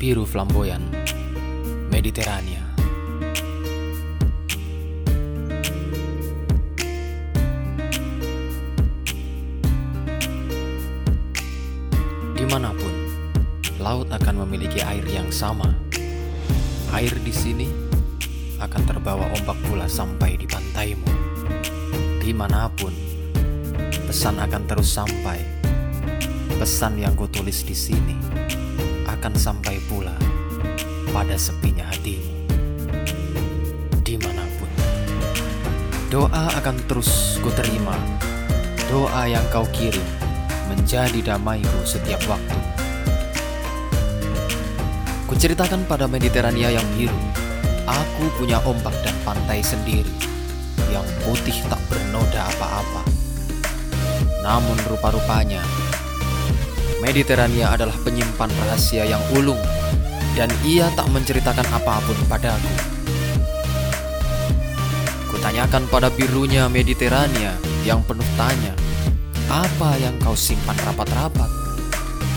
biru flamboyan, Mediterania. Di mana pun, laut akan memiliki air yang sama. Air di sini akan terbawa ombak pula sampai di pantaimu. Di mana pun, pesan akan terus sampai. Pesan yang kutulis di sini akan sampai pada sepinya hatimu. Di mana pun, doa akan terus kuterima. Doa yang kau kirim menjadi damaiku setiap waktu. Kuceritakan pada Mediterania yang biru, aku punya ombak dan pantai sendiri yang putih tak bernoda apa-apa. Namun rupa-rupanya, Mediterania adalah penyimpan rahasia yang ulung dan ia tak menceritakan apa pun padaku. Kutanyakan pada birunya Mediterania yang penuh tanya, apa yang kau simpan rapat-rapat?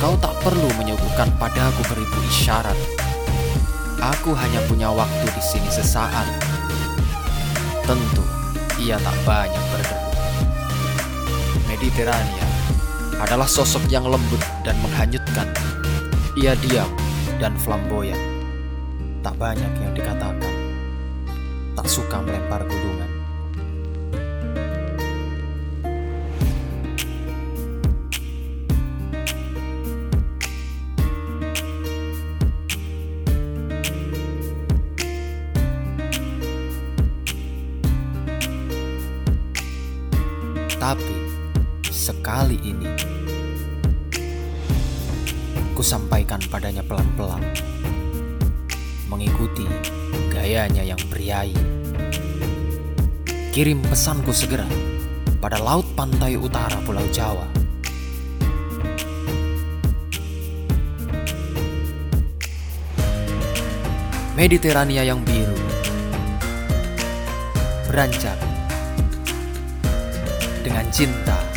Kau tak perlu menyuguhkan padaku beribu isyarat. Aku hanya punya waktu di sini sesaat. Tentu, ia tak banyak berderu. Mediterania adalah sosok yang lembut dan menghanyutkan. Ia diam dan flamboyan. Tak banyak yang dikatakan. Tak suka melempar gulungan. Tapi sekali ini kusampaikan padanya pelan-pelan mengikuti gayanya yang priai. Kirim pesanku segera pada laut pantai utara Pulau Jawa. Mediterania yang biru beranjak dengan cinta